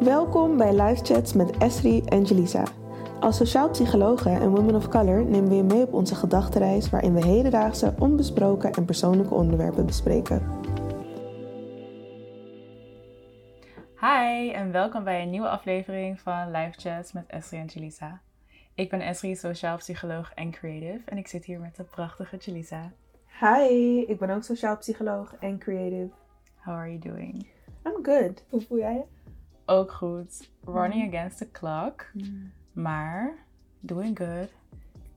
Welkom bij Live Chats met Esri en Jelisa. Als sociaal psychologen en women of color nemen we je mee op onze gedachtenreis waarin we hedendaagse, onbesproken en persoonlijke onderwerpen bespreken. Hi en welkom bij een nieuwe aflevering van Live Chats met Esri en Jelisa. Ik ben Esri, sociaal psycholoog en creative en ik zit hier met de prachtige Jelisa. Hi, ik ben ook sociaal psycholoog en creative. How are you doing? I'm good. Hoe voel jij je? Ook goed. Running against the clock, maar doing good.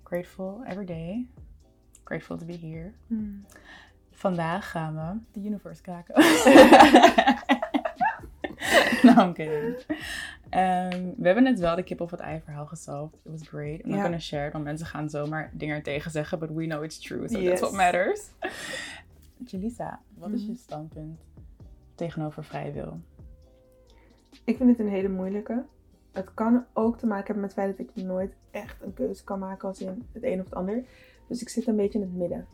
Grateful every day. Grateful to be here. Vandaag gaan we de universe kraken. no, I'm kidding. Ehm, we hebben net wel de kip of het ei verhaal gesolved. It was great. I'm not Ja. gonna share it, want mensen gaan zomaar dingen tegen zeggen. But we know it's true, so Yes. that's what matters. Jelisa, wat is je standpunt tegenover vrije wil? Ik vind het een hele moeilijke. Het kan ook te maken hebben met het feit dat ik nooit echt een keuze kan maken als in het een of het ander. Dus ik zit een beetje in het midden.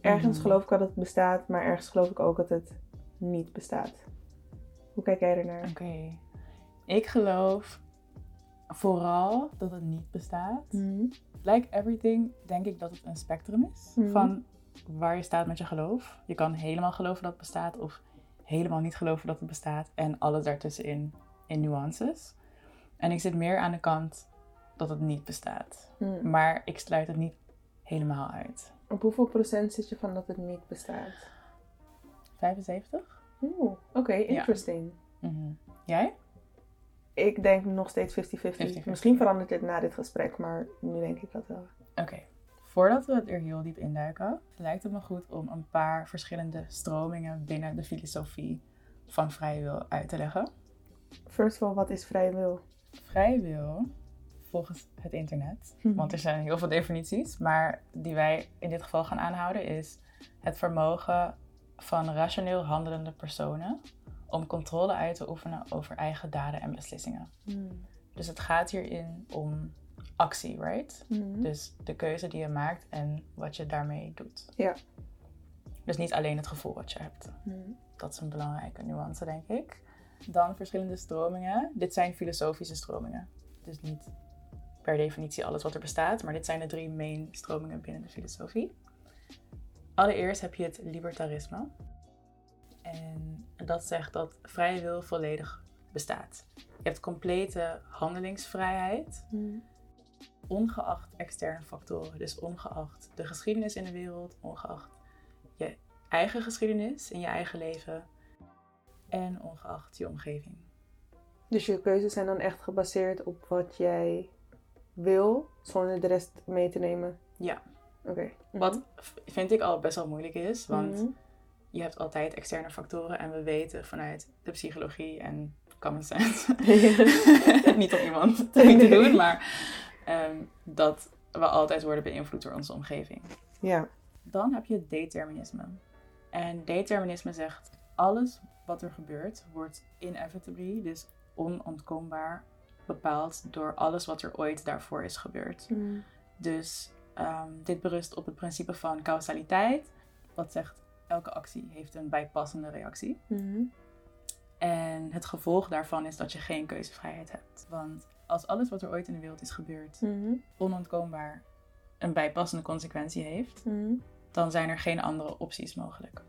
Ergens Mhm. geloof ik wel dat het bestaat, maar ergens geloof ik ook dat het niet bestaat. Hoe kijk jij ernaar? Oké. Ik geloof vooral dat het niet bestaat. Mhm. Like everything denk ik dat het een spectrum is Mhm. van waar je staat met je geloof. Je kan helemaal geloven dat het bestaat of helemaal niet geloven dat het bestaat en alles daartussenin in nuances. En ik zit meer aan de kant dat het niet bestaat. Mhm. Maar ik sluit het niet helemaal uit. Op hoeveel procent zit je van dat het niet bestaat? 75? Oeh, oké, interesting. Mhm. Jij? Ik denk nog steeds 50-50. 50-50. Misschien verandert dit na dit gesprek, maar nu denk ik dat wel. Oké, voordat we er heel diep induiken, lijkt het me goed om een paar verschillende stromingen binnen de filosofie van vrije wil uit te leggen. First of all, wat is vrije wil? Vrije wil, volgens het internet, want er zijn heel veel definities, maar die wij in dit geval gaan aanhouden, is het vermogen van rationeel handelende personen om controle uit te oefenen over eigen daden en beslissingen. Hmm. Dus het gaat hierin om actie, right? Mhm. Dus de keuze die je maakt en wat je daarmee doet. Ja. Dus niet alleen het gevoel wat je hebt. Hmm. Dat is een belangrijke nuance, denk ik. Dan verschillende stromingen. Dit zijn filosofische stromingen. Dus niet per definitie alles wat er bestaat, maar dit zijn de drie main stromingen binnen de filosofie. Allereerst heb je het libertarisme. En dat zegt dat vrije wil volledig bestaat. Je hebt complete handelingsvrijheid Hmm. Ongeacht externe factoren. Dus ongeacht de geschiedenis in de wereld, ongeacht je eigen geschiedenis in je eigen leven en ongeacht je omgeving. Dus je keuzes zijn dan echt gebaseerd op wat jij wil, zonder de rest mee te nemen? Ja. Oké. Wat v- vind ik al best wel moeilijk is, want Mhm. je hebt altijd externe factoren en we weten vanuit de psychologie en common sense, niet om iemand te niet te Nee. doen, maar ehm, dat we altijd worden beïnvloed door onze omgeving. Ja. Dan heb je determinisme. En determinisme zegt alles wat er gebeurt wordt inevitably, dus onontkoombaar, bepaald door alles wat er ooit daarvoor is gebeurd. Hmm. Dus ehm, dit berust op het principe van causaliteit, wat zegt elke actie heeft een bijpassende reactie. Mhm. En het gevolg daarvan is dat je geen keuzevrijheid hebt. Want als alles wat er ooit in de wereld is gebeurd Mhm. onontkoombaar een bijpassende consequentie heeft, Mhm. dan zijn er geen andere opties mogelijk.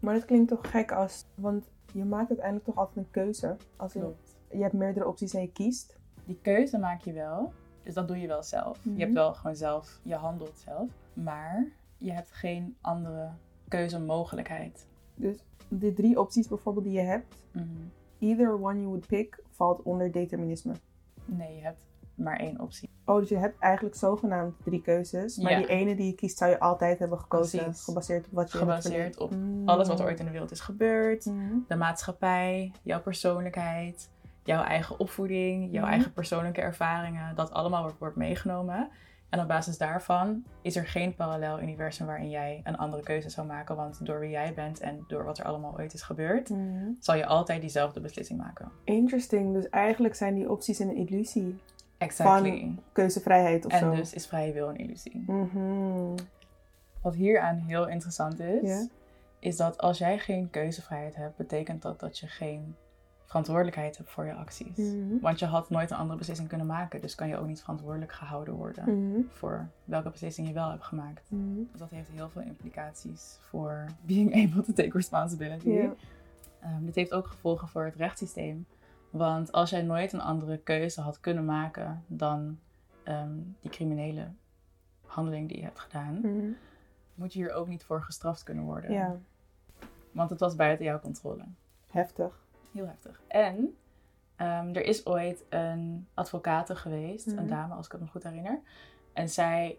Maar dat klinkt toch gek als, want je maakt uiteindelijk toch altijd een keuze. Als Klopt. je hebt meerdere opties en je kiest. Die keuze maak je wel, dus dat doe je wel zelf. Mhm. Je hebt wel gewoon zelf, je handelt zelf, maar je hebt geen andere keuzemogelijkheid. Dus de drie opties bijvoorbeeld die je hebt, Mhm. either one you would pick, valt onder determinisme. Nee, je hebt maar één optie. Oh, dus je hebt eigenlijk zogenaamd drie keuzes. Maar Ja. die ene die je kiest zou je altijd hebben gekozen. Precies. Gebaseerd op wat je Gebaseerd op Mm. alles wat er ooit in de wereld is gebeurd, Mhm. de maatschappij, jouw persoonlijkheid, jouw eigen opvoeding, jouw Mhm. eigen persoonlijke ervaringen, dat allemaal wordt, wordt meegenomen. En op basis daarvan is er geen parallel universum waarin jij een andere keuze zou maken. Want door wie jij bent en door wat er allemaal ooit is gebeurd, Mhm. zal je altijd diezelfde beslissing maken. Interesting. Dus eigenlijk zijn die opties een illusie Exactly. van keuzevrijheid of en zo. dus is vrije wil een illusie. Mhm. Wat hieraan heel interessant is, is dat als jij geen keuzevrijheid hebt, betekent dat dat je geen verantwoordelijkheid hebt voor je acties. Mhm. Want je had nooit een andere beslissing kunnen maken, dus kan je ook niet verantwoordelijk gehouden worden Mhm. voor welke beslissing je wel hebt gemaakt. Mhm. Dus dat heeft heel veel implicaties voor being able to take responsibility. Ehm, dit heeft ook gevolgen voor het rechtssysteem. Want als jij nooit een andere keuze had kunnen maken dan ehm, die criminele handeling die je hebt gedaan, moet je hier ook niet voor gestraft kunnen worden. Want het was buiten jouw controle. heftig. Heel heftig. En ehm, er is ooit een advocate geweest, Mhm. een dame als ik het me goed herinner. En zij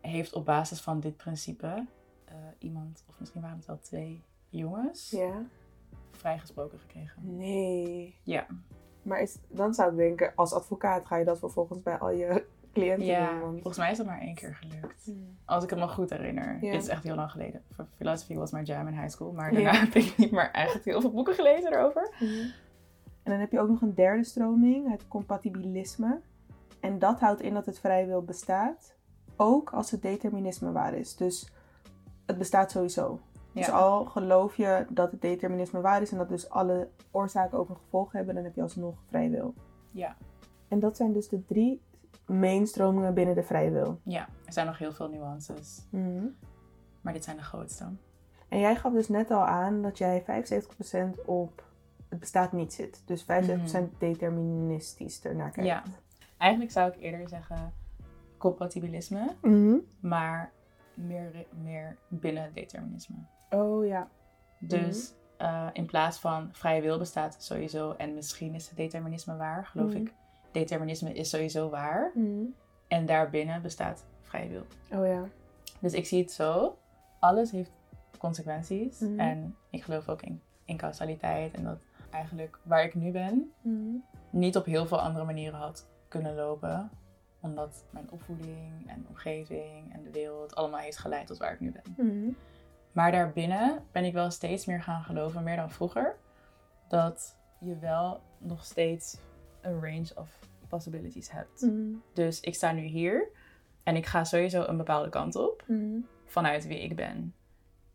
heeft op basis van dit principe eh, iemand, of misschien waren het wel twee jongens, Ja. vrijgesproken gekregen. Nee. Ja. Maar is, dan zou ik denken, als advocaat ga je dat vervolgens bij al je cliënten Ja, volgens mij is dat maar één keer gelukt. Als ik het me goed herinner. Ja. Dit is echt heel lang geleden. Philosophy was mijn jam in high school. Maar Ja. daarna heb ik niet meer eigenlijk heel veel boeken gelezen erover. En dan heb je ook nog een derde stroming, het compatibilisme. En dat houdt in dat het vrije wil bestaat, ook als het determinisme waar is. Dus het bestaat sowieso. Dus al geloof je dat het determinisme waar is en dat dus alle oorzaken ook een gevolg hebben, dan heb je alsnog vrije wil. Ja. En dat zijn dus de drie main stromingen binnen de vrije wil. ja, er zijn nog heel veel nuances. Mhm. Maar dit zijn de grootste. En jij gaf dus net al aan dat jij 75% op het bestaat niet zit. Dus 75% deterministisch ernaar kijkt. Ja. Eigenlijk zou ik eerder zeggen compatibilisme. Mhm. Maar meer, meer binnen het determinisme. Oh ja. Dus eh, in plaats van vrije wil bestaat sowieso en misschien is het determinisme waar, geloof Mhm. ik. Determinisme is sowieso waar. Mhm. En daarbinnen bestaat vrije wil. Oh ja. Dus ik zie het zo. Alles heeft consequenties. Mhm. En ik geloof ook in, in causaliteit. En dat eigenlijk waar ik nu ben, Mhm. niet op heel veel andere manieren had kunnen lopen. Omdat mijn opvoeding en omgeving en de wereld allemaal heeft geleid tot waar ik nu ben. Maar daarbinnen ben ik wel steeds meer gaan geloven, meer dan vroeger, dat je wel nog steeds een range of possibilities hebt. Mhm. Dus ik sta nu hier en ik ga sowieso een bepaalde kant op. Mhm. Vanuit wie ik ben,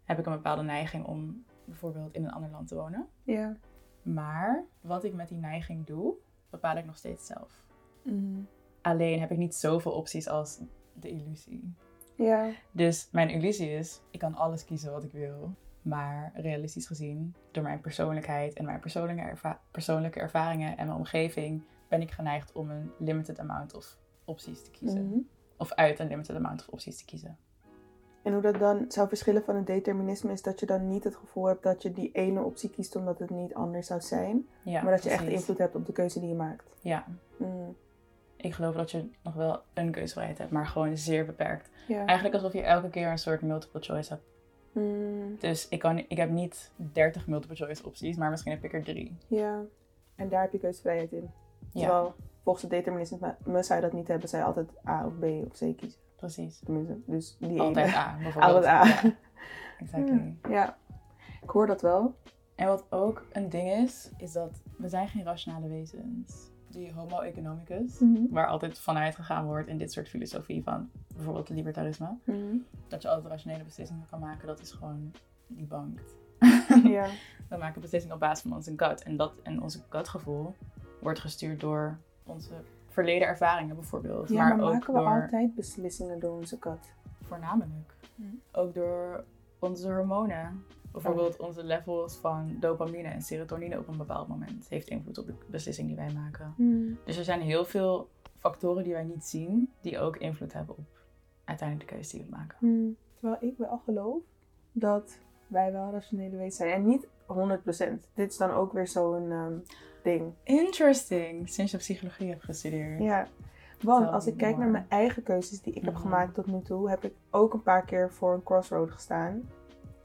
heb ik een bepaalde neiging om bijvoorbeeld in een ander land te wonen. Ja. Maar wat ik met die neiging doe, bepaal ik nog steeds zelf. Mhm. Alleen heb ik niet zoveel opties als de illusie. Ja. Dus mijn illusie is, ik kan alles kiezen wat ik wil. Maar realistisch gezien, door mijn persoonlijkheid en mijn persoonlijke, erva- persoonlijke ervaringen en mijn omgeving, ben ik geneigd om een limited amount of opties te kiezen. Mhm. Of uit een limited amount of opties te kiezen. En hoe dat dan zou verschillen van het determinisme is dat je dan niet het gevoel hebt dat je die ene optie kiest omdat het niet anders zou zijn. Ja, maar dat je echt invloed hebt op de keuze die je maakt. Ja, Mhm. ik geloof dat je nog wel een keuzevrijheid hebt, maar gewoon zeer beperkt. Ja. Eigenlijk alsof je elke keer een soort multiple choice hebt. Mhm. Dus ik, kan, ik heb niet 30 multiple choice opties, maar misschien heb ik er drie. Ja. En daar heb je keuzevrijheid in. Ja, Terwijl volgens het determinisme zou je dat niet hebben. Zou je altijd A of B of C kiezen. precies. Tenminste, dus die Altijd ene. A, bijvoorbeeld. Altijd A. Ja, exactly. Ja. Ik hoor dat wel. En wat ook een ding is, is dat we zijn geen rationale wezens. Die homo economicus, Mhm. waar altijd vanuit gegaan wordt in dit soort filosofie van bijvoorbeeld libertarisme, Mhm. dat je altijd rationele beslissingen kan maken, dat is gewoon debunked. Ja. We maken beslissingen op basis van onze gut. En, dat, en onze gutgevoel wordt gestuurd door onze verleden ervaringen bijvoorbeeld. ja, maar, ook maken we door, altijd beslissingen door onze kat? voornamelijk, Mhm. ook door onze hormonen. Bijvoorbeeld onze levels van dopamine en serotonine op een bepaald moment heeft invloed op de beslissing die wij maken. Mhm. Dus er zijn heel veel factoren die wij niet zien, die ook invloed hebben op uiteindelijk de keuze die we maken. Hmm. Terwijl ik wel geloof dat wij wel rationele wezens zijn. En niet 100%. Dit is dan ook weer zo'n ehm, ding. Interesting, sinds je psychologie hebt gestudeerd. Ja. Want Tell als ik kijk naar mijn eigen keuzes die ik heb Mhm. gemaakt tot nu toe, heb ik ook een paar keer voor een crossroad gestaan.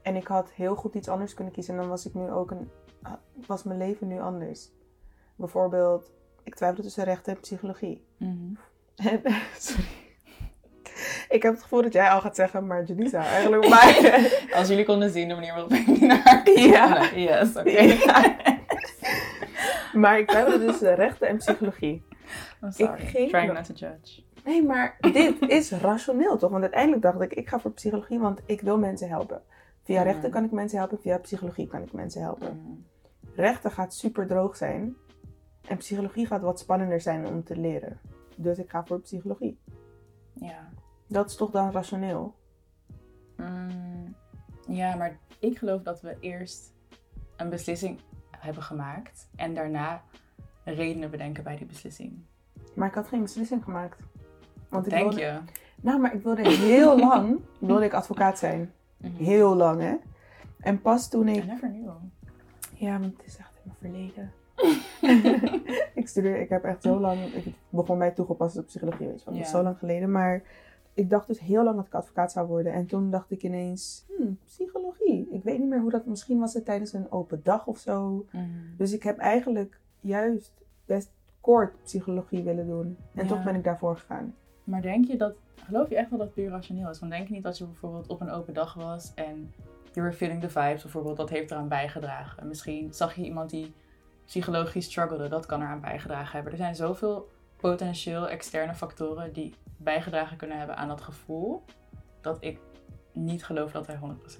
En ik had heel goed iets anders kunnen kiezen. En dan was ik nu ook een. was mijn leven nu anders. Bijvoorbeeld, ik twijfelde tussen rechten en psychologie. Mhm. En- Sorry. Ik heb het gevoel dat jij al gaat zeggen, maar Janisa eigenlijk. Maar, Als jullie konden zien de manier waarop ik naar. Ja. Nee, Yes, oké. Ja. maar ik twijfelde tussen rechten en psychologie. I'm sorry. Ik ging Trying not to judge. Nee, maar dit is rationeel toch? Want uiteindelijk dacht ik, ik ga voor psychologie, want ik wil mensen helpen. Via Mhm. rechten kan ik mensen helpen, via psychologie kan ik mensen helpen. rechten gaat super droog zijn. En psychologie gaat wat spannender zijn om te leren. Dus ik ga voor psychologie. Ja. Dat is toch dan rationeel? Mm, ja, maar ik geloof dat we eerst een beslissing hebben gemaakt en daarna redenen bedenken bij die beslissing. Maar ik had geen beslissing gemaakt. Want ik Denk wilde, je? Nou, maar ik wilde heel lang wilde ik advocaat zijn. Mhm. Heel lang, hè? En pas toen ik... never knew. Ja, want het is echt in mijn verleden. ik studeer, ik heb echt zo lang... Ik begon bij toegepaste psychologie, weet je. Dat is zo lang geleden. Maar ik dacht dus heel lang dat ik advocaat zou worden. En toen dacht ik ineens, hmm, psychologie. Ik weet niet meer hoe dat... Misschien was het tijdens een open dag of zo. Mhm. Dus ik heb eigenlijk juist best kort psychologie willen doen. En Ja. toch ben ik daarvoor gegaan. Maar denk je dat, geloof je echt wel dat het puur rationeel is? Want denk je niet dat je bijvoorbeeld op een open dag was en you were feeling the vibes bijvoorbeeld, dat heeft eraan bijgedragen. En misschien zag je iemand die psychologisch struggelde, dat kan eraan bijgedragen hebben. Er zijn zoveel potentieel externe factoren die bijgedragen kunnen hebben aan dat gevoel, dat ik niet geloof dat wij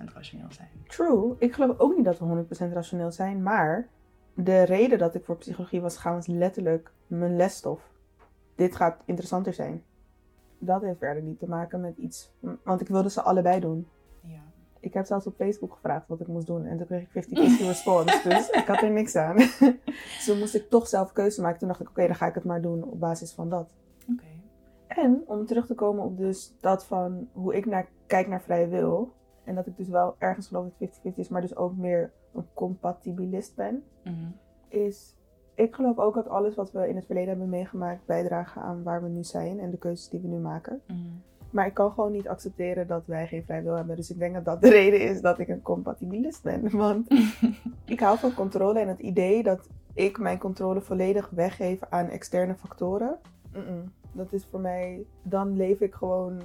100% rationeel zijn. True. Ik geloof ook niet dat we 100% rationeel zijn. Maar de reden dat ik voor psychologie was gegaan was letterlijk mijn lesstof. Dit gaat interessanter zijn. Dat heeft verder niet te maken met iets. Want ik wilde ze allebei doen. Ja. Ik heb zelfs op Facebook gevraagd wat ik moest doen. En toen kreeg ik 50-50 response. Dus ik had er niks aan. dus toen moest ik toch zelf keuze maken. Toen dacht ik, oké, dan ga ik het maar doen op basis van dat. Oké. En om terug te komen op dus dat van hoe ik naar, kijk naar vrije wil. En dat ik dus wel ergens geloof dat het 50-50 is, maar dus ook meer een compatibilist ben. Mhm. Is, ik geloof ook dat alles wat we in het verleden hebben meegemaakt bijdragen aan waar we nu zijn en de keuzes die we nu maken. Mhm. Maar ik kan gewoon niet accepteren dat wij geen vrije wil hebben. Dus ik denk dat dat de reden is dat ik een compatibilist ben. Want ik hou van controle en het idee dat ik mijn controle volledig weggeef aan externe factoren. Dat is voor mij, dan leef ik gewoon,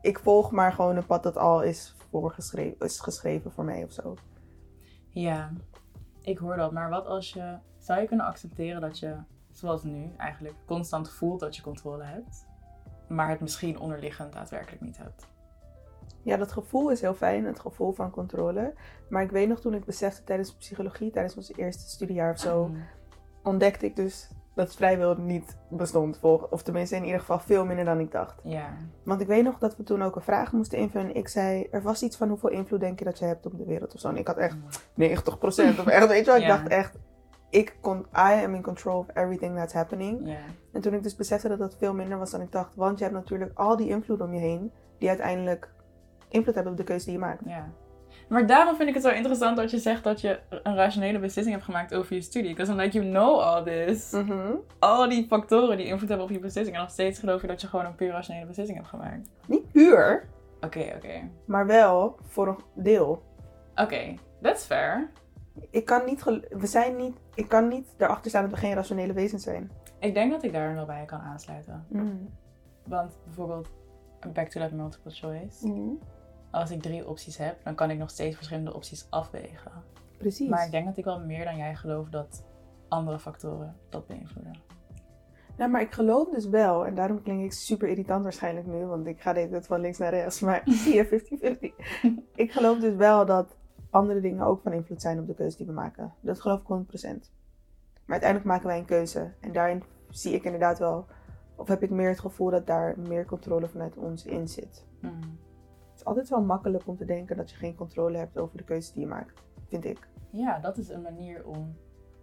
ik volg maar gewoon een pad dat al is, voorgeschreven, is geschreven voor mij of zo. Ja, ik hoor dat. Maar wat als je. Zou je kunnen accepteren dat je, zoals nu, eigenlijk constant voelt dat je controle hebt, maar het misschien onderliggend daadwerkelijk niet hebt? Ja, dat gevoel is heel fijn, het gevoel van controle. Maar ik weet nog toen ik besefte tijdens psychologie, tijdens ons eerste studiejaar of zo, Mhm. ontdekte ik dus dat vrijwil niet bestond. Of tenminste in ieder geval veel minder dan ik dacht. Ja. Want ik weet nog dat we toen ook een vraag moesten invullen. En ik zei, er was iets van hoeveel invloed denk je dat je hebt op de wereld of zo. En ik had echt 90% of echt, weet je wel. Ik Ja. dacht echt, ik kon, I am in control of everything that's happening. En toen ik dus besefte dat dat veel minder was dan ik dacht. Want je hebt natuurlijk al die invloed om je heen. Die uiteindelijk invloed hebben op de keuze die je maakt. ja. Maar daarom vind ik het zo interessant dat je zegt dat je een rationele beslissing hebt gemaakt over je studie. Because I'm like, you know all this. Mhm. Al die factoren die invloed hebben op je beslissing. En nog steeds geloof je dat je gewoon een puur rationele beslissing hebt gemaakt. Niet puur, Oké, oké. maar wel voor een deel. Oké, that's fair. Ik kan niet, we zijn niet, ik kan niet erachter staan dat we geen rationele wezens zijn. Ik denk dat ik daar wel bij kan aansluiten. Mm. Want bijvoorbeeld, back to that multiple choice. Mhm. Als ik drie opties heb, dan kan ik nog steeds verschillende opties afwegen. Precies. Maar ik denk dat ik wel meer dan jij geloof dat andere factoren dat beïnvloeden. Nou, maar ik geloof dus wel, en daarom klink ik super irritant waarschijnlijk nu, want ik ga dit van links naar rechts, maar zie je 50-50. ik geloof dus wel dat andere dingen ook van invloed zijn op de keuze die we maken. Dat geloof ik 100%. Maar uiteindelijk maken wij een keuze. En daarin zie ik inderdaad wel, of heb ik meer het gevoel dat daar meer controle vanuit ons in zit. Mm. Het is altijd wel makkelijk om te denken dat je geen controle hebt over de keuzes die je maakt, vind ik. Ja, dat is een manier om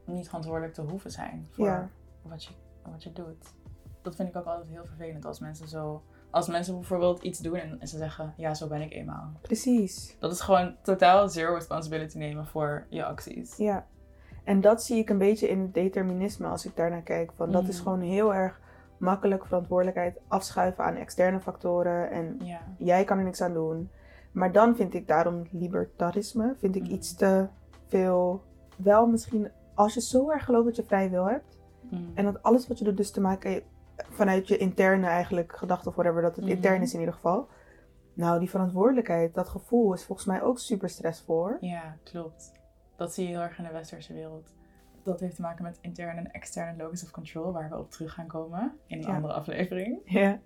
niet verantwoordelijk te hoeven zijn voor Ja. wat, je, wat je doet. Dat vind ik ook altijd heel vervelend als mensen zo. Als mensen bijvoorbeeld iets doen en, en ze zeggen, ja, zo ben ik eenmaal. Precies. Dat is gewoon totaal zero responsibility nemen voor je acties. Ja. En dat zie ik een beetje in het determinisme als ik daarnaar kijk. Van dat is Mm. gewoon heel erg makkelijk verantwoordelijkheid afschuiven aan externe factoren. En Ja. jij kan er niks aan doen. Maar dan vind ik daarom libertarisme, vind ik Mhm. iets te veel. Wel misschien, als je zo erg gelooft dat je vrij wil hebt. Mm. En dat alles wat je doet dus te maken vanuit je interne eigenlijk gedachte of whatever. Dat het Mhm. intern is in ieder geval. Nou, die verantwoordelijkheid, dat gevoel is volgens mij ook super stressvol. Ja, klopt. Dat zie je heel erg in de westerse wereld. Dat heeft te maken met interne en externe locus of control, waar we op terug gaan komen in een Ja. andere aflevering. Ja.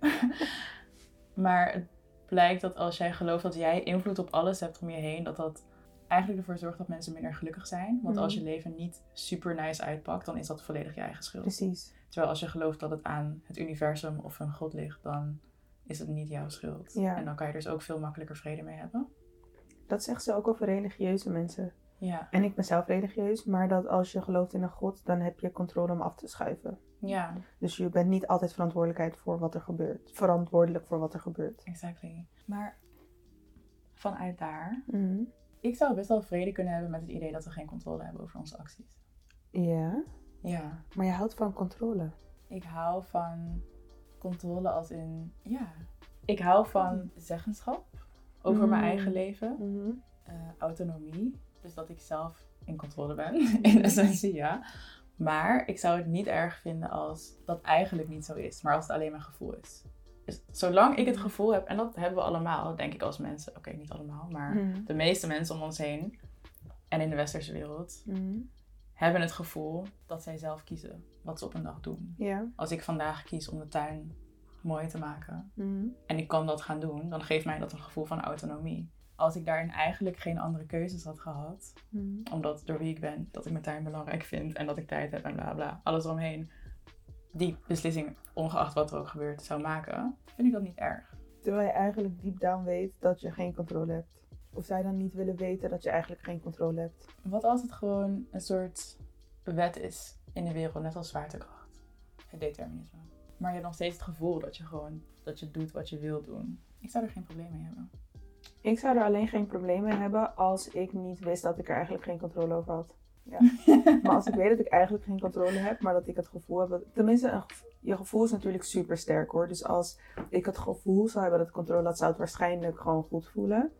Maar het blijkt dat als jij gelooft dat jij invloed op alles hebt om je heen, dat dat eigenlijk ervoor zorgt dat mensen minder gelukkig zijn. Want als je Mhm. leven niet super nice uitpakt, dan is dat volledig je eigen schuld. Precies. Terwijl als je gelooft dat het aan het universum of een god ligt, dan is het niet jouw schuld. Ja. En dan kan je dus ook veel makkelijker vrede mee hebben. Dat zeggen ze ook over religieuze mensen. Ja. En ik ben zelf religieus, maar dat als je gelooft in een god, dan heb je controle om af te schuiven. Ja, Dus je bent niet altijd verantwoordelijkheid voor wat er gebeurt. Verantwoordelijk voor wat er gebeurt. exactly. Maar vanuit daar, Mhm. ik zou best wel vrede kunnen hebben met het idee dat we geen controle hebben over onze acties. Ja, Ja. maar je houdt van controle. Ik hou van controle als in, ja. Ik hou van zeggenschap over mijn Mm. eigen leven. Mhm. eh, autonomie. Dus dat ik zelf in controle ben, in essentie, ja. Maar ik zou het niet erg vinden als dat eigenlijk niet zo is, maar als het alleen mijn gevoel is. Dus zolang ik het gevoel heb, en dat hebben we allemaal, denk ik als mensen, oké, niet allemaal, maar de meeste mensen om ons heen en in de westerse wereld. Hebben het gevoel dat zij zelf kiezen wat ze op een dag doen. Ja. Als ik vandaag kies om de tuin mooi te maken, Mhm. en ik kan dat gaan doen, dan geeft mij dat een gevoel van autonomie. Als ik daarin eigenlijk geen andere keuzes had gehad, Mhm. omdat door wie ik ben, dat ik mijn tuin belangrijk vind en dat ik tijd heb en bla bla, alles eromheen, die beslissing, ongeacht wat er ook gebeurt, zou maken, vind ik dat niet erg. Terwijl je eigenlijk diep down weet dat je geen controle hebt. Of zij dan niet willen weten dat je eigenlijk geen controle hebt. Wat als het gewoon een soort wet is in de wereld, net als zwaartekracht, het determinisme. Maar je hebt nog steeds het gevoel dat je gewoon, dat je doet wat je wil doen. Ik zou er geen probleem mee hebben. Ik zou er alleen geen probleem mee hebben als ik niet wist dat ik er eigenlijk geen controle over had. Ja. maar als ik weet dat ik eigenlijk geen controle heb, maar dat ik het gevoel heb. dat- Tenminste, een gevo- je gevoel is natuurlijk super sterk hoor. Dus als ik het gevoel zou hebben dat ik controle had, zou het waarschijnlijk gewoon goed voelen.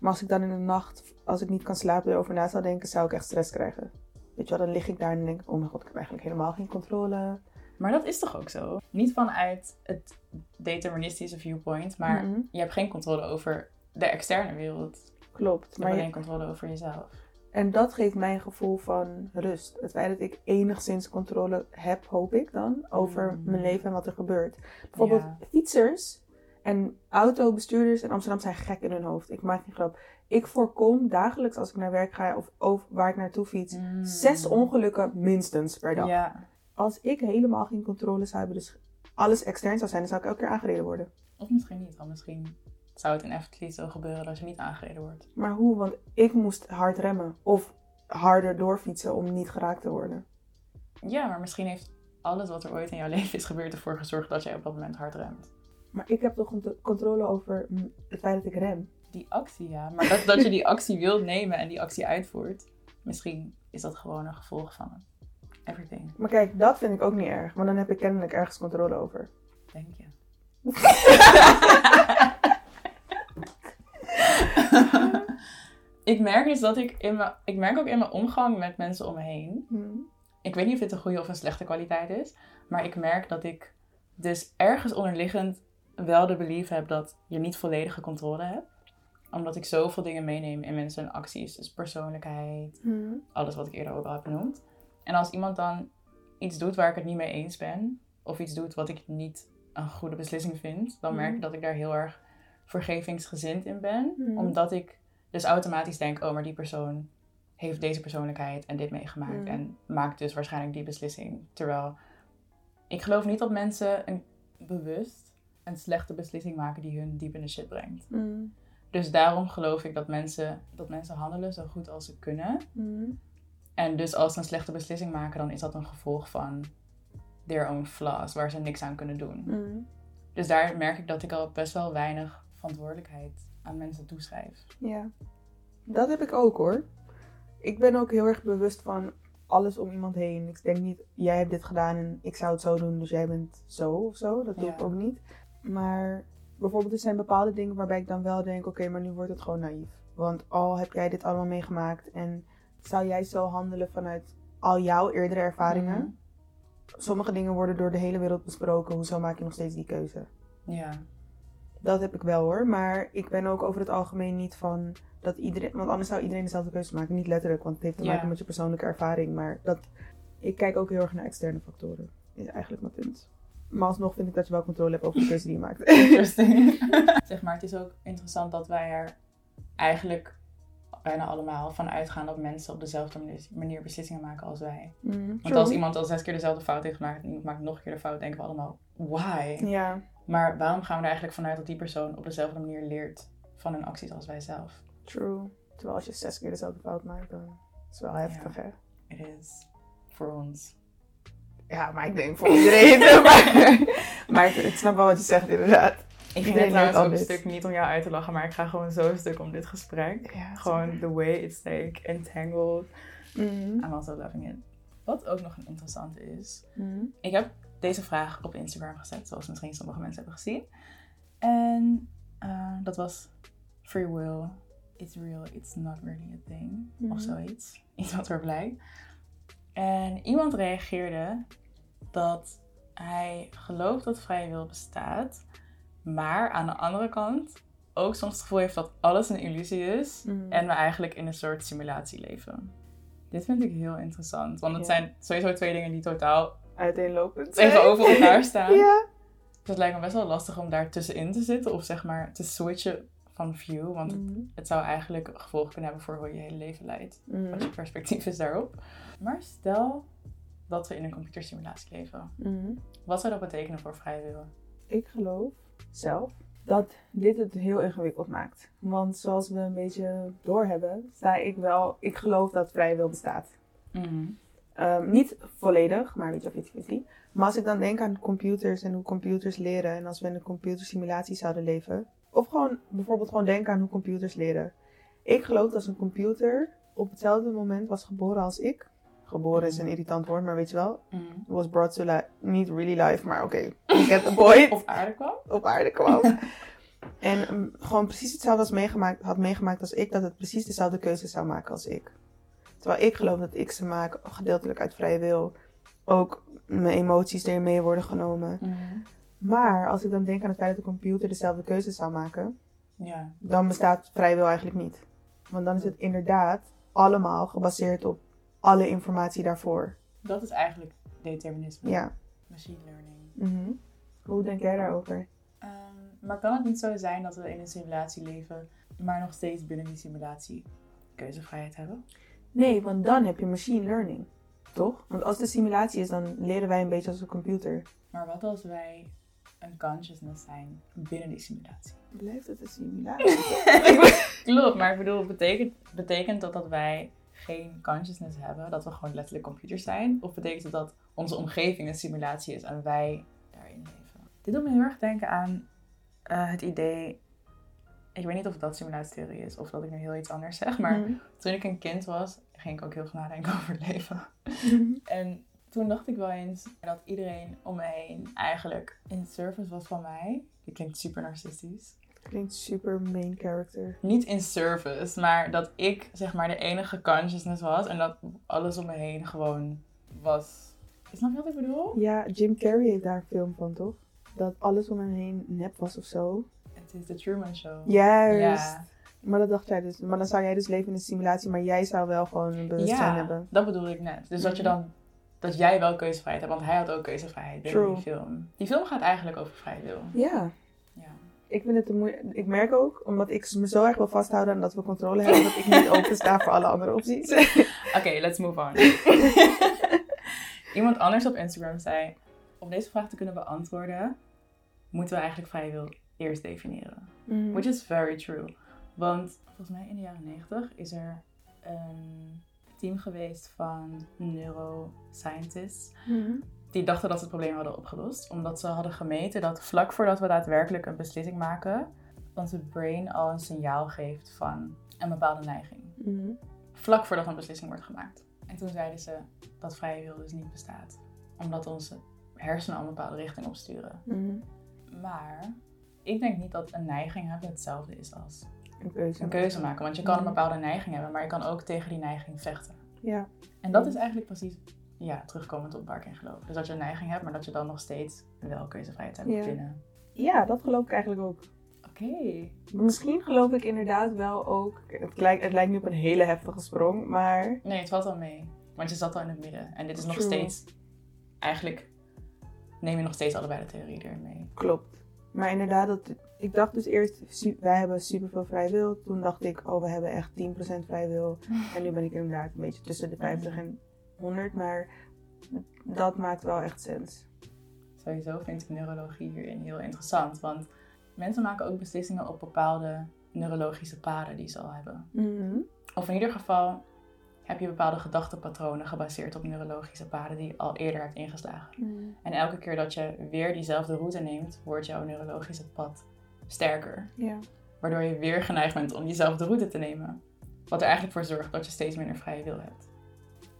Maar als ik dan in de nacht, als ik niet kan slapen, erover na zou denken, zou ik echt stress krijgen. Weet je wel, dan lig ik daar en denk ik, oh mijn god, ik heb eigenlijk helemaal geen controle. Maar dat is toch ook zo? Niet vanuit het deterministische viewpoint, maar Mhm. je hebt geen controle over de externe wereld. Klopt. Je hebt Maar je- alleen controle over jezelf. En dat geeft mij een gevoel van rust. Het feit dat ik enigszins controle heb, hoop ik dan, over Mm. mijn leven en wat er gebeurt. Bijvoorbeeld Ja. fietsers en autobestuurders in Amsterdam zijn gek in hun hoofd. Ik maak geen grap. Ik voorkom dagelijks als ik naar werk ga of waar ik naartoe fiets, Mm. zes ongelukken minstens per dag. Ja. Als ik helemaal geen controle zou hebben, dus alles extern zou zijn, dan zou ik elke keer aangereden worden. Of misschien niet, want misschien zou het in Efteling zo gebeuren dat je niet aangereden wordt. Maar hoe? Want ik moest hard remmen of harder doorfietsen om niet geraakt te worden. Ja, maar misschien heeft alles wat er ooit in jouw leven is gebeurd ervoor gezorgd dat jij op dat moment hard remt. Maar ik heb toch controle over mm, het feit dat ik rem. Die actie, ja. Maar dat, dat je die actie wilt nemen en die actie uitvoert, misschien is dat gewoon een gevolg van everything, Maar kijk, dat vind ik ook niet erg. Want dan heb ik kennelijk ergens controle over. denk je. ik merk dus dat ik in mijn, ik merk ook in mijn omgang met mensen om me heen. Ik weet niet of dit een goede of een slechte kwaliteit is, maar ik merk dat ik dus ergens onderliggend wel de belief heb dat je niet volledige controle hebt. Omdat ik zoveel dingen meeneem in mensen en acties, dus persoonlijkheid, alles wat ik eerder ook al heb benoemd. En als iemand dan iets doet waar ik het niet mee eens ben, of iets doet wat ik niet een goede beslissing vind, dan merk ik dat ik daar heel erg vergevingsgezind in ben. Omdat ik dus automatisch denk, oh, maar die persoon heeft deze persoonlijkheid en dit meegemaakt Mhm. en maakt dus waarschijnlijk die beslissing. Terwijl ik geloof niet dat mensen een, bewust een slechte beslissing maken die hun diep in de shit brengt. Dus daarom geloof ik dat mensen, dat mensen handelen zo goed als ze kunnen. En dus als ze een slechte beslissing maken, dan is dat een gevolg van their own flaws, waar ze niks aan kunnen doen. Dus daar merk ik dat ik al best wel weinig verantwoordelijkheid aan mensen toeschrijf. Ja. Dat heb ik ook hoor. Ik ben ook heel erg bewust van alles om iemand heen. Ik denk niet, jij hebt dit gedaan en ik zou het zo doen, dus jij bent zo of zo. Dat doe Ja. ik ook niet. Maar bijvoorbeeld, er zijn bepaalde dingen waarbij ik dan wel denk, oké, maar nu wordt het gewoon naïef. Want al heb jij dit allemaal meegemaakt en zou jij zo handelen vanuit al jouw eerdere ervaringen? Mhm. Sommige dingen worden door de hele wereld besproken, hoezo maak je nog steeds die keuze? Ja. Dat heb ik wel hoor, maar ik ben ook over het algemeen niet van dat iedereen, want anders zou iedereen dezelfde keuze maken. Niet letterlijk, want het heeft te Ja. maken met je persoonlijke ervaring, maar dat, ik kijk ook heel erg naar externe factoren, is eigenlijk mijn punt. Maar alsnog vind ik dat je wel controle hebt over de keuze die je maakt. Interesting. zeg maar, het is ook interessant dat wij er eigenlijk bijna allemaal van uitgaan dat mensen op dezelfde manier, beslissingen maken als wij. Mm, Want als iemand al zes keer dezelfde fout heeft gemaakt en iemand maakt nog een keer de fout, denken we allemaal, why? Ja, Maar waarom gaan we er eigenlijk vanuit dat die persoon op dezelfde manier leert van hun acties als wij zelf? true. Terwijl als je zes keer dezelfde fout maakt, dan is het wel heftig, hè? Het is voor ons. Ja, maar ik denk voor iedereen. maar, maar ik snap wel wat je zegt, inderdaad. Ik vind dit trouwens ook een stuk niet om jou uit te lachen, maar ik ga gewoon zo stuk om dit gesprek. Ja, Gewoon the way it's like entangled. Mm. I'm also loving it. Wat ook nog een interessante is. Mm. Ik heb deze vraag op Instagram gezet, zoals misschien sommige mensen hebben gezien. En eh, dat was free will. It's real, it's not really a thing. Of Mhm. zoiets. Iets wat er blijkt. En iemand reageerde dat hij gelooft dat vrije wil bestaat. Maar aan de andere kant ook soms het gevoel heeft dat alles een illusie is. Mm. En we eigenlijk in een soort simulatie leven. Dit vind ik heel interessant. Want het Ja. zijn sowieso twee dingen die totaal Uiteenlopend. tegenover elkaar staan. Ja. Dus het lijkt me best wel lastig om daar tussenin te zitten. Of zeg maar te switchen van view. Want Mm. het zou eigenlijk gevolgen kunnen hebben voor hoe je je hele leven leidt. Mm. Wat je perspectief is daarop. Maar stel dat we in een computersimulatie leven. Mm. Wat zou dat betekenen voor vrije wil? Ik geloof zelf dat dit het heel ingewikkeld maakt. Want zoals we een beetje doorhebben, sta ik wel. Ik geloof dat vrije wil bestaat. Ehm, niet volledig, maar weet je, 50-50. Maar als ik dan denk aan computers en hoe computers leren. En als we in een computersimulatie zouden leven. Of gewoon bijvoorbeeld gewoon denken aan hoe computers leren. Ik geloof dat als een computer op hetzelfde moment was geboren als ik. Geboren is een irritant woord, maar weet je wel. Was brought to life. Niet really life, maar oké. get the point Of aarde kwam? op aarde kwam. en mm, gewoon precies hetzelfde als meegemaakt, had meegemaakt als ik, dat het precies dezelfde keuzes zou maken als ik. Terwijl ik geloof dat ik ze maak, gedeeltelijk uit vrije wil. Ook mijn emoties erin mee worden genomen. Maar als ik dan denk aan het feit dat de computer dezelfde keuzes zou maken, Ja. dan bestaat vrije wil eigenlijk niet. Want dan is het inderdaad allemaal gebaseerd op alle informatie daarvoor. Dat is eigenlijk determinisme. Ja. Machine learning. Mhm. Hoe denk jij daarover? Ehm, maar kan het niet zo zijn dat we in een simulatie leven, maar nog steeds binnen die simulatie keuzevrijheid hebben? Nee, want dan heb je machine learning. Toch? Want als het een simulatie is, dan leren wij een beetje als een computer. Maar wat als wij een consciousness zijn binnen die simulatie? Blijft het een simulatie? Klopt, maar ik bedoel, betekent, betekent dat dat wij geen consciousness hebben, dat we gewoon letterlijk computers zijn? Of betekent het dat onze omgeving een simulatie is en wij daarin leven? Dit doet me heel erg denken aan eh, het idee. Ik weet niet of dat simulatietheorie is of dat ik nu heel iets anders zeg, maar Mhm. toen ik een kind was, ging ik ook heel veel nadenken over het leven. En toen dacht ik wel eens dat iedereen om me heen eigenlijk in service was van mij. Dit klinkt super narcistisch. Klinkt super main character. Niet in service, maar dat ik zeg maar de enige consciousness was en dat alles om me heen gewoon was. Snap je wat ik bedoel? Ja, Jim Carrey heeft daar een film van, toch? Dat alles om hem heen nep was of zo. Het is de Truman Show. Juist. Ja, Maar dat dacht jij dus. Maar dan zou jij dus leven in een simulatie, maar jij zou wel gewoon een bewustzijn ja hebben. dat bedoelde ik net. Dus dat je dan, dat jij wel keuzevrijheid hebt, want hij had ook keuzevrijheid binnen True. die film. Die film gaat eigenlijk over vrije wil. Ja. Ik vind het moeilijk. Ik merk ook, omdat ik me zo erg wil vasthouden en dat we controle hebben, dat ik niet open sta voor alle andere opties. Oké, let's move on. Iemand anders op Instagram zei: Om deze vraag te kunnen beantwoorden, moeten we eigenlijk vrije wil eerst definiëren. Mhm. Which is very true. Want volgens mij in de jaren 90 is er een team geweest van neuroscientists. Mhm. Die dachten dat ze het probleem hadden opgelost. Omdat ze hadden gemeten dat vlak voordat we daadwerkelijk een beslissing maken, onze brain al een signaal geeft van een bepaalde neiging Mhm. vlak voordat een beslissing wordt gemaakt. En toen zeiden ze dat vrije wil dus niet bestaat. Omdat onze hersenen al een bepaalde richting opsturen. Mhm. Maar ik denk niet dat een neiging hebben hetzelfde is als Een keuze. een keuze maken. Want je kan een Mhm. bepaalde neiging hebben, maar je kan ook tegen die neiging vechten. Ja. En dat is eigenlijk precies, ja, terugkomend op waar ik in geloof. Dus dat je een neiging hebt, maar dat je dan nog steeds wel keuzevrijheid hebt Ja. binnen. ja, dat geloof ik eigenlijk ook. Oké. Misschien geloof ik inderdaad wel ook. Het lijkt, het lijkt nu op een hele heftige sprong, maar. Nee, het valt wel mee. Want je zat al in het midden. En dit is nog True. steeds, eigenlijk neem je nog steeds allebei de theorie erin mee. Klopt. Maar inderdaad, dat, ik dacht dus eerst, wij hebben superveel vrij wil. Toen dacht ik, oh, we hebben echt 10% vrij wil. En nu ben ik inderdaad een beetje tussen de 50 en 100. Maar dat maakt wel echt sens. Sowieso vind ik neurologie hierin heel interessant. Want mensen maken ook beslissingen op bepaalde neurologische paden die ze al hebben. Of in ieder geval heb je bepaalde gedachtepatronen gebaseerd op neurologische paden die je al eerder hebt ingeslagen. En elke keer dat je weer diezelfde route neemt, wordt jouw neurologische pad sterker. Waardoor je weer geneigd bent om diezelfde route te nemen. Wat er eigenlijk voor zorgt dat je steeds minder vrije wil hebt.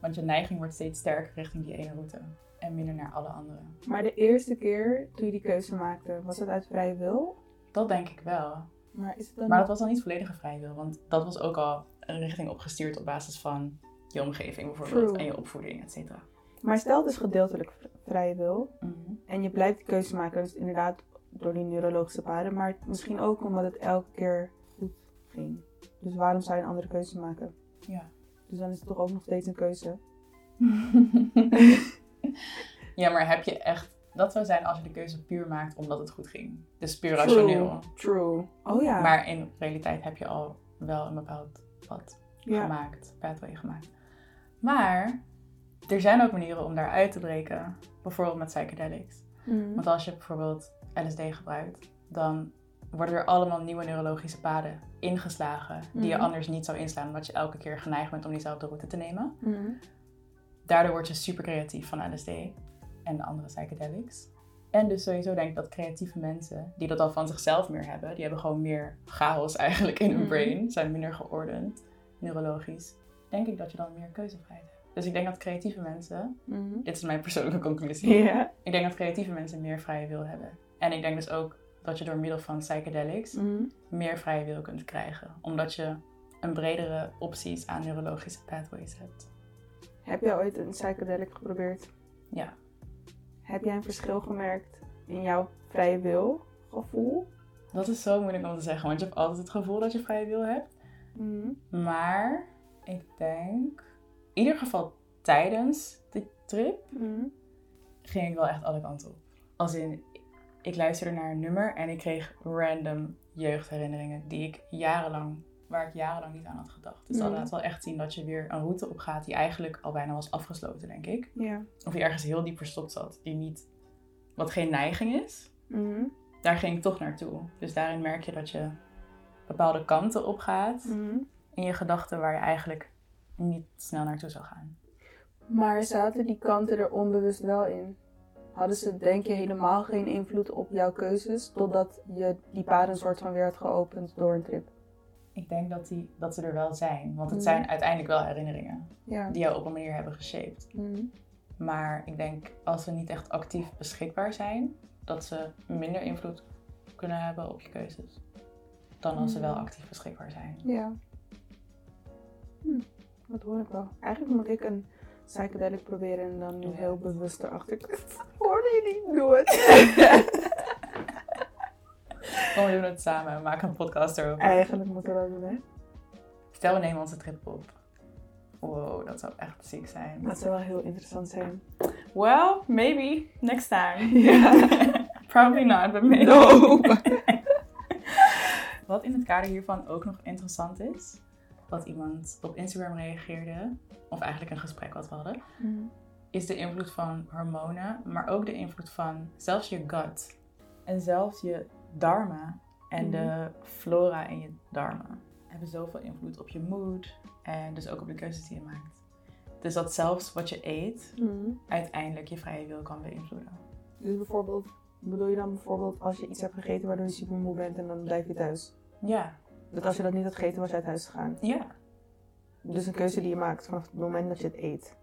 Want je neiging wordt steeds sterker richting die ene route. En minder naar alle andere. Maar de eerste keer toen je die keuze maakte, was het uit vrije wil? Dat denk ik wel. Maar is het dan Maar dat was dan niet volledige vrije wil. Want dat was ook al een richting opgestuurd op basis van je omgeving bijvoorbeeld. True. En je opvoeding, et cetera. Maar stel het is gedeeltelijk vrije wil Mhm. en je blijft die keuze maken, dus inderdaad door die neurologische paden, maar misschien ook omdat het elke keer goed ging. Dus waarom zou je een andere keuze maken? Ja. Dus dan is het toch ook nog steeds een keuze. ja, maar heb je echt... Dat zou zijn als je de keuze puur maakt omdat het goed ging. Dus puur rationeel. True. Oh ja. Maar in realiteit heb je al wel een bepaald pad ja. gemaakt. Pathway gemaakt. Maar er zijn ook manieren om daaruit te breken. Bijvoorbeeld met psychedelics. Mhm. Want als je bijvoorbeeld LSD gebruikt, dan worden er allemaal nieuwe neurologische paden ingeslagen die je Mhm. anders niet zou inslaan, omdat je elke keer geneigd bent om diezelfde route te nemen. Mhm. Daardoor word je super creatief van LSD en de andere psychedelics. En dus sowieso denk ik dat creatieve mensen, die dat al van zichzelf meer hebben, die hebben gewoon meer chaos eigenlijk in hun Mhm. brain, zijn minder geordend, neurologisch, denk ik dat je dan meer keuzevrijheid hebt. Dus ik denk dat creatieve mensen, dit is mijn persoonlijke conclusie, ik denk dat creatieve mensen meer vrije wil hebben. En ik denk dus ook dat je door middel van psychedelics Mhm. meer vrije wil kunt krijgen. Omdat je een bredere opties aan neurologische pathways hebt. Heb jij ooit een psychedelic geprobeerd? Ja. Heb jij een verschil gemerkt in jouw vrije wil gevoel? Dat is zo moeilijk om te zeggen, want je hebt altijd het gevoel dat je vrije wil hebt. Mhm. Maar ik denk, in ieder geval tijdens de trip, Mhm. ging ik wel echt alle kanten op. Als in, ik luisterde naar een nummer en ik kreeg random jeugdherinneringen die ik jarenlang, waar ik jarenlang niet aan had gedacht. Dus dat Mhm. laat wel echt zien dat je weer een route opgaat die eigenlijk al bijna was afgesloten, denk ik. Ja. Of die ergens heel diep verstopt zat, die niet, wat geen neiging is. Mhm. Daar ging ik toch naartoe. Dus daarin merk je dat je bepaalde kanten opgaat Mhm. in je gedachten waar je eigenlijk niet snel naartoe zou gaan. Maar zaten die kanten er onbewust wel in? Hadden ze, denk je, helemaal geen invloed op jouw keuzes totdat je die paden soort van weer had geopend door een trip? Ik denk dat, die, dat ze er wel zijn. Want het Mhm. zijn uiteindelijk wel herinneringen Ja. die jou op een manier hebben geshaped. Mhm. Maar ik denk als ze niet echt actief beschikbaar zijn, dat ze minder invloed kunnen hebben op je keuzes. Dan als ze wel Mhm. actief beschikbaar zijn. Ja. Hm, dat hoor ik wel. Eigenlijk moet ik een psychedelic proberen en dan nu heel bewust erachter. Doe het. Kom, we doen het samen. We maken een podcast erover. Eigenlijk moeten we dat doen, hè? Stel, we nemen onze trip op. Wow, dat zou echt ziek zijn. Dat zou wel heel interessant zijn. Well, maybe next time. Probably not, but maybe. No. Wat in het kader hiervan ook nog interessant is, wat iemand op Instagram reageerde, of eigenlijk een gesprek wat we hadden, Mhm. is de invloed van hormonen, maar ook de invloed van zelfs je gut en zelfs je darmen en de flora in je darmen hebben zoveel invloed op je mood en dus ook op de keuzes die je maakt. Dus dat zelfs wat je eet Mhm. uiteindelijk je vrije wil kan beïnvloeden. Dus bijvoorbeeld, bedoel je dan bijvoorbeeld als je iets hebt gegeten waardoor je super moe bent en dan blijf je thuis? Ja, Dat als je dat niet had gegeten, was je uit huis gegaan. ja. Dus een keuze die je maakt vanaf het moment dat je het eet.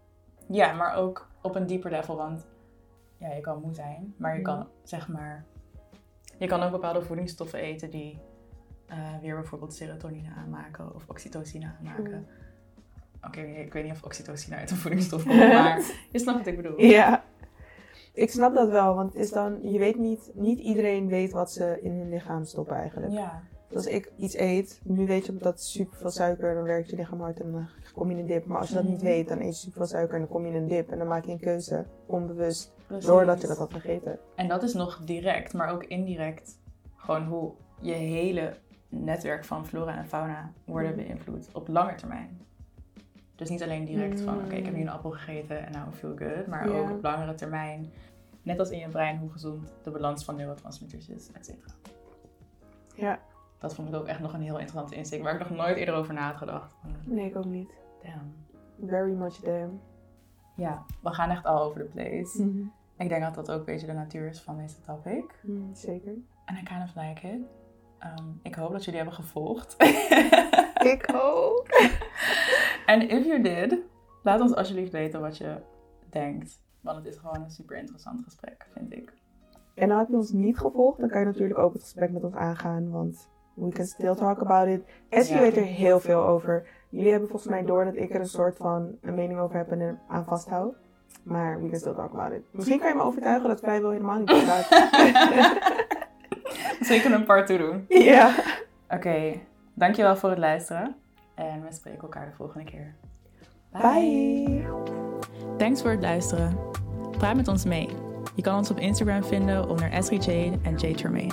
Ja, maar ook op een dieper level, want ja, je kan moe zijn, maar je Mhm. kan zeg maar, je kan ook bepaalde voedingsstoffen eten die eh, weer bijvoorbeeld serotonine aanmaken of oxytocine aanmaken. Oké, ik weet niet of oxytocine uit een voedingsstof komt, maar je snapt wat ik bedoel. Ja. Ik snap dat wel, want is dan, je weet niet, niet iedereen weet wat ze in hun lichaam stoppen eigenlijk. Ja, Dus als ik iets eet, nu weet je dat super veel suiker, dan werkt je lichaam hard en dan kom je in een dip. Maar als je dat niet weet, dan eet je super veel suiker en dan kom je in een dip. En dan maak je een keuze, onbewust, Precies. doordat je dat had gegeten. En dat is nog direct, maar ook indirect. Gewoon hoe je hele netwerk van flora en fauna worden Mm. beïnvloed op lange termijn. Dus niet alleen direct van, Mm. oké, ik heb nu een appel gegeten en nou feel good. Maar Ja. ook op langere termijn. Net als in je brein, hoe gezond de balans van neurotransmitters is, et cetera. Ja, Dat vond ik ook echt nog een heel interessante insteek, waar ik nog nooit eerder over na had gedacht. Nee, ik ook niet. Damn. Very much damn. Ja, we gaan echt all over the place. Ik denk dat dat ook een beetje de natuur is van deze topic. Mm, zeker. En I kind of like it. Ehm, ik hoop dat jullie hebben gevolgd. Ik ook. En if you did, laat ons alsjeblieft weten wat je denkt. Want het is gewoon een super interessant gesprek, vind ik. En nou heb je ons niet gevolgd, dan kan je natuurlijk ook het gesprek met ons aangaan, want we can still talk about it. Essie Ja. weet er heel veel over. Jullie hebben volgens mij door dat ik er een soort van een mening over heb en er aan vasthoud. Maar we can still talk about it. Misschien kan je me overtuigen dat vrijwel helemaal niet bestaat. Zeker een part 2 doen. ja. Oké, dankjewel voor het luisteren. En we spreken elkaar de volgende keer. Bye. Thanks voor het luisteren. Praat met ons mee. Je kan ons op Instagram vinden onder Esri Jade en Jade Tremaine.